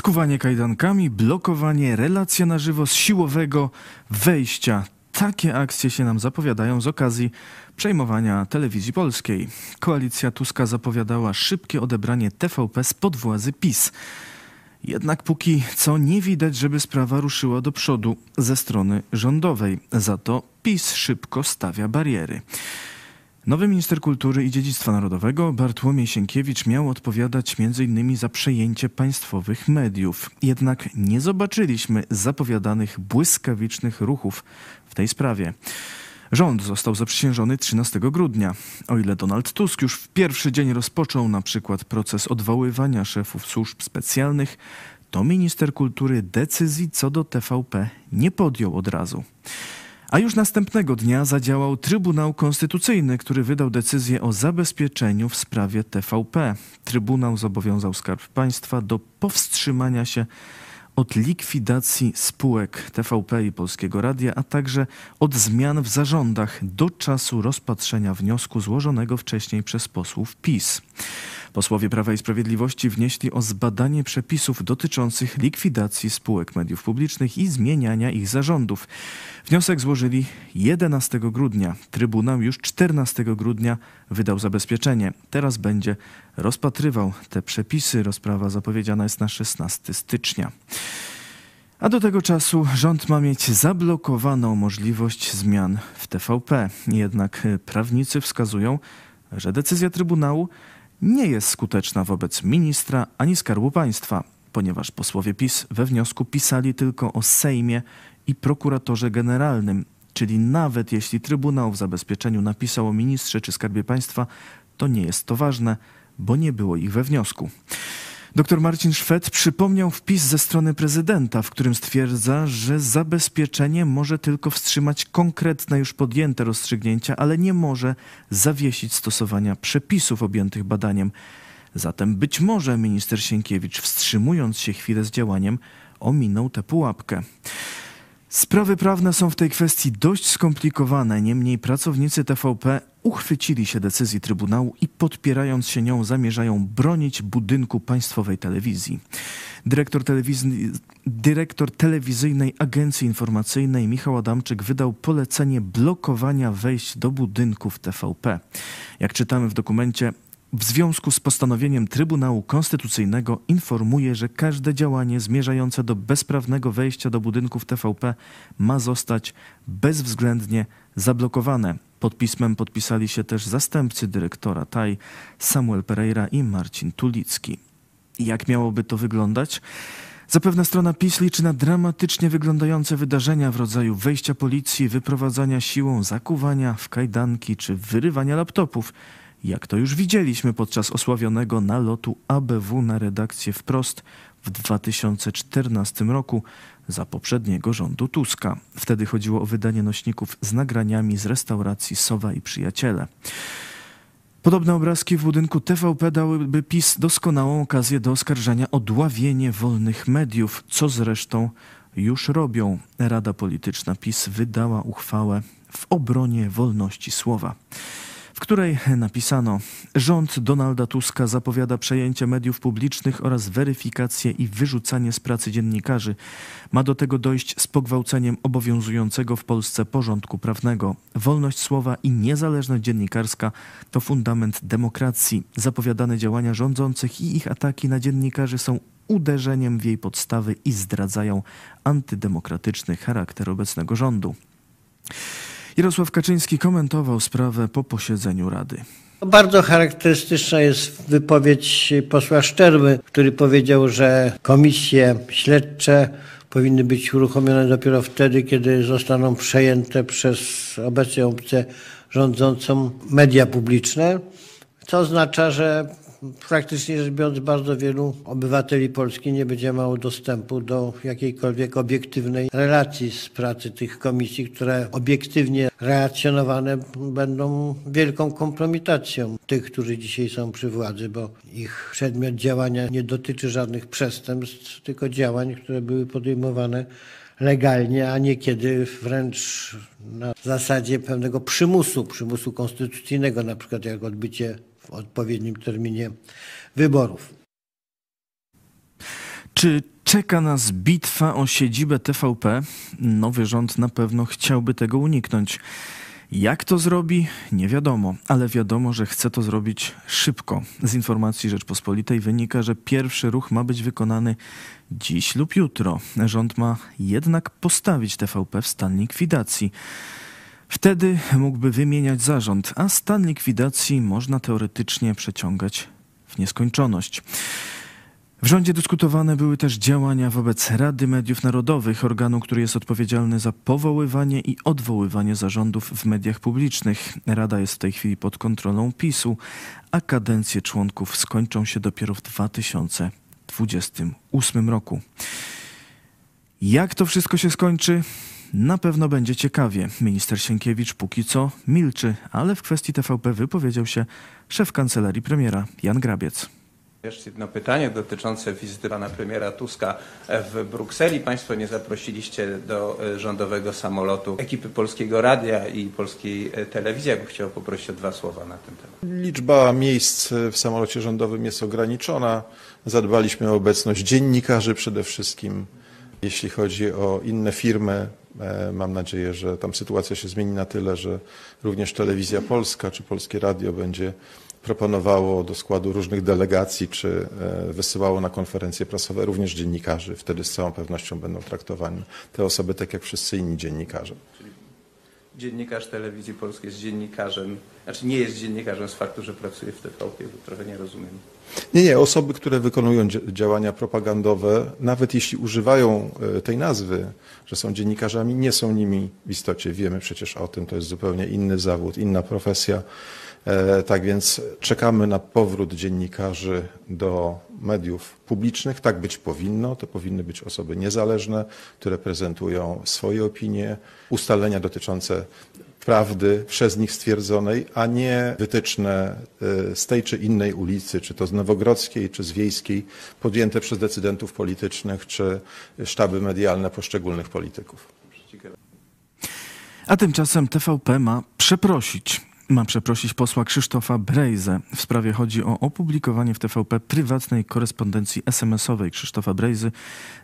skuwanie kajdankami, blokowanie relacja na żywo z siłowego wejścia. Takie akcje się nam zapowiadają z okazji przejmowania telewizji polskiej. Koalicja Tuska zapowiadała szybkie odebranie TVP spod władzy PiS. Jednak póki co nie widać, żeby sprawa ruszyła do przodu ze strony rządowej. Za to PiS szybko stawia bariery. Nowy minister kultury i dziedzictwa narodowego Bartłomiej Sienkiewicz miał odpowiadać m.in. za przejęcie państwowych mediów. Jednak nie zobaczyliśmy zapowiadanych błyskawicznych ruchów w tej sprawie. Rząd został zaprzysiężony 13 grudnia. O ile Donald Tusk już w pierwszy dzień rozpoczął na przykład proces odwoływania szefów służb specjalnych, to minister kultury decyzji co do TVP nie podjął od razu. A już następnego dnia zadziałał Trybunał Konstytucyjny, który wydał decyzję o zabezpieczeniu w sprawie TVP. Trybunał zobowiązał Skarb Państwa do powstrzymania się od likwidacji spółek TVP i Polskiego Radia, a także od zmian w zarządach do czasu rozpatrzenia wniosku złożonego wcześniej przez posłów PiS. Posłowie Prawa i Sprawiedliwości wnieśli o zbadanie przepisów dotyczących likwidacji spółek mediów publicznych i zmieniania ich zarządów. Wniosek złożyli 11 grudnia. Trybunał już 14 grudnia wydał zabezpieczenie. Teraz będzie rozpatrywał te przepisy. Rozprawa zapowiedziana jest na 16 stycznia. A do tego czasu rząd ma mieć zablokowaną możliwość zmian w TVP. Jednak prawnicy wskazują, że decyzja Trybunału nie jest skuteczna wobec ministra ani Skarbu Państwa, ponieważ posłowie PiS we wniosku pisali tylko o Sejmie i prokuratorze generalnym, czyli nawet jeśli Trybunał w zabezpieczeniu napisał o ministrze czy Skarbie Państwa, to nie jest to ważne, bo nie było ich we wniosku. Dr Marcin Szwed przypomniał wpis ze strony prezydenta, w którym stwierdza, że zabezpieczenie może tylko wstrzymać konkretne już podjęte rozstrzygnięcia, ale nie może zawiesić stosowania przepisów objętych badaniem. Zatem być może minister Sienkiewicz, wstrzymując się chwilę z działaniem, ominął tę pułapkę. Sprawy prawne są w tej kwestii dość skomplikowane, niemniej pracownicy TVP uchwycili się decyzji Trybunału i podpierając się nią zamierzają bronić budynku państwowej telewizji. Dyrektor. Dyrektor telewizyjnej agencji informacyjnej Michał Adamczyk wydał polecenie blokowania wejść do budynków TVP. Jak czytamy w dokumencie, w związku z postanowieniem Trybunału Konstytucyjnego informuje, że każde działanie zmierzające do bezprawnego wejścia do budynków TVP ma zostać bezwzględnie zablokowane. Pod pismem podpisali się też zastępcy dyrektora TAI Samuel Pereira i Marcin Tulicki. Jak miałoby to wyglądać? Zapewne strona PiS liczy na dramatycznie wyglądające wydarzenia w rodzaju wejścia policji, wyprowadzania siłą, zakuwania w kajdanki czy wyrywania laptopów – jak to już widzieliśmy podczas osławionego nalotu ABW na redakcję wprost w 2014 roku za poprzedniego rządu Tuska. Wtedy chodziło o wydanie nośników z nagraniami z restauracji Sowa i Przyjaciele. Podobne obrazki w budynku TVP dałyby PiS doskonałą okazję do oskarżania o dławienie wolnych mediów, co zresztą już robią. Rada Polityczna PiS wydała uchwałę w obronie wolności słowa w której napisano: Rząd Donalda Tuska zapowiada przejęcie mediów publicznych oraz weryfikację i wyrzucanie z pracy dziennikarzy. Ma do tego dojść z pogwałceniem obowiązującego w Polsce porządku prawnego. Wolność słowa i niezależność dziennikarska to fundament demokracji. Zapowiadane działania rządzących i ich ataki na dziennikarzy są uderzeniem w jej podstawy i zdradzają antydemokratyczny charakter obecnego rządu. Jarosław Kaczyński komentował sprawę po posiedzeniu Rady. Bardzo charakterystyczna jest wypowiedź posła Szczerby, który powiedział, że komisje śledcze powinny być uruchomione dopiero wtedy, kiedy zostaną przejęte przez obecnie opcję rządzącą media publiczne, co oznacza, że praktycznie rzecz biorąc bardzo wielu obywateli Polski nie będzie miało dostępu do jakiejkolwiek obiektywnej relacji z pracy tych komisji, które obiektywnie relacjonowane będą wielką kompromitacją tych, którzy dzisiaj są przy władzy, bo ich przedmiot działania nie dotyczy żadnych przestępstw, tylko działań, które były podejmowane legalnie, a niekiedy wręcz na zasadzie pewnego przymusu, przymusu konstytucyjnego, na przykład jak odbycie odpowiednim terminie wyborów. Czy Czeka nas bitwa o siedzibę TVP. Nowy rząd na pewno chciałby tego uniknąć. Jak to zrobi? Nie wiadomo, ale wiadomo, że chce to zrobić szybko. Z informacji Rzeczpospolitej wynika, że pierwszy ruch ma być wykonany dziś lub jutro. Rząd ma jednak postawić TVP w stan likwidacji. Wtedy mógłby wymieniać zarząd, a stan likwidacji można teoretycznie przeciągać w nieskończoność. W rządzie dyskutowane były też działania wobec Rady Mediów Narodowych, organu, który jest odpowiedzialny za powoływanie i odwoływanie zarządów w mediach publicznych. Rada jest w tej chwili pod kontrolą PiSu, a kadencje członków skończą się dopiero w 2028 roku. Jak to wszystko się skończy? Na pewno będzie ciekawie. Minister Sienkiewicz póki co milczy, ale w kwestii TVP wypowiedział się szef kancelarii premiera Jan Grabiec. Jeszcze jedno pytanie dotyczące wizyty pana premiera Tuska w Brukseli. Państwo nie zaprosiliście do e, rządowego samolotu ekipy Polskiego Radia i Polskiej e, Telewizji. Ja bym chciał poprosić o dwa słowa na ten temat. Liczba miejsc w samolocie rządowym jest ograniczona. Zadbaliśmy o obecność dziennikarzy przede wszystkim. Jeśli chodzi o inne firmy, mam nadzieję, że tam sytuacja się zmieni na tyle, że również Telewizja Polska czy Polskie Radio będzie proponowało do składu różnych delegacji, czy e, wysyłało na konferencje prasowe również dziennikarzy. Wtedy z całą pewnością będą traktowane te osoby tak jak wszyscy inni dziennikarze. Dziennikarz Telewizji Polskiej jest dziennikarzem, znaczy nie jest dziennikarzem z faktu, że pracuje w TVP, bo trochę nie rozumiem. Nie, nie. Osoby, które wykonują dzia- działania propagandowe, nawet jeśli używają e, tej nazwy, że są dziennikarzami, nie są nimi w istocie. Wiemy przecież o tym, to jest zupełnie inny zawód, inna profesja. E, Tak więc czekamy na powrót dziennikarzy do mediów publicznych. Tak być powinno. To powinny być osoby niezależne, które prezentują swoje opinie, ustalenia dotyczące prawdy przez nich stwierdzonej, a nie wytyczne e, z tej czy innej ulicy, czy to z Nowogrodzkiej, czy z Wiejskiej, podjęte przez decydentów politycznych, czy sztaby medialne poszczególnych polityków. A tymczasem TVP ma przeprosić. Ma przeprosić posła Krzysztofa Brejzę. W sprawie chodzi o opublikowanie w TVP prywatnej korespondencji SMS-owej Krzysztofa Brejzy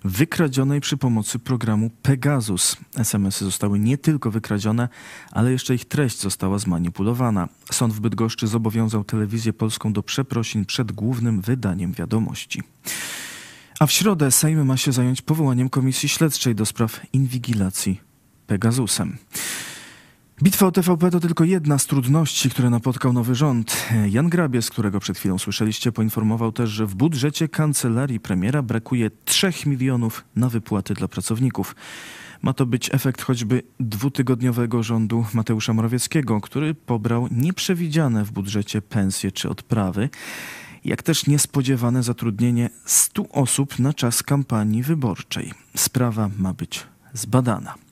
wykradzionej przy pomocy programu Pegasus. SMS-y zostały nie tylko wykradzione, ale jeszcze ich treść została zmanipulowana. Sąd w Bydgoszczy zobowiązał telewizję polską do przeprosin przed głównym wydaniem wiadomości. A w środę Sejm ma się zająć powołaniem komisji śledczej do spraw inwigilacji Pegasusem. Bitwa o TVP to tylko jedna z trudności, które napotkał nowy rząd. Jan Grabiec, którego przed chwilą słyszeliście, poinformował też, że w budżecie kancelarii premiera brakuje 3 milionów na wypłaty dla pracowników. Ma to być efekt choćby dwutygodniowego rządu Mateusza Morawieckiego, który pobrał nieprzewidziane w budżecie pensje czy odprawy, jak też niespodziewane zatrudnienie 100 osób na czas kampanii wyborczej. Sprawa ma być zbadana.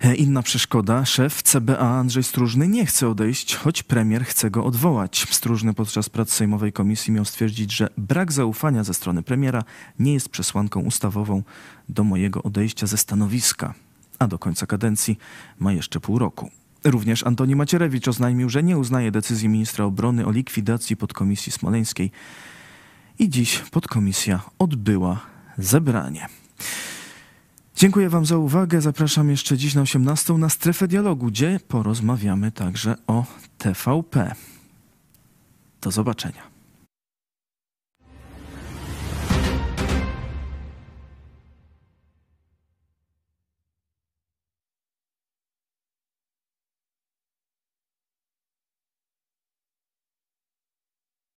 E, Inna przeszkoda. Szef CBA Andrzej Stróżny nie chce odejść, choć premier chce go odwołać. Stróżny podczas prac Sejmowej Komisji miał stwierdzić, że brak zaufania ze strony premiera nie jest przesłanką ustawową do mojego odejścia ze stanowiska. A do końca kadencji ma jeszcze pół roku. Również Antoni Macierewicz oznajmił, że nie uznaje decyzji ministra obrony o likwidacji podkomisji smoleńskiej. I dziś podkomisja odbyła zebranie. Dziękuję Wam za uwagę. Zapraszam jeszcze dziś na 18 na strefę dialogu, gdzie porozmawiamy także o TVP. Do zobaczenia.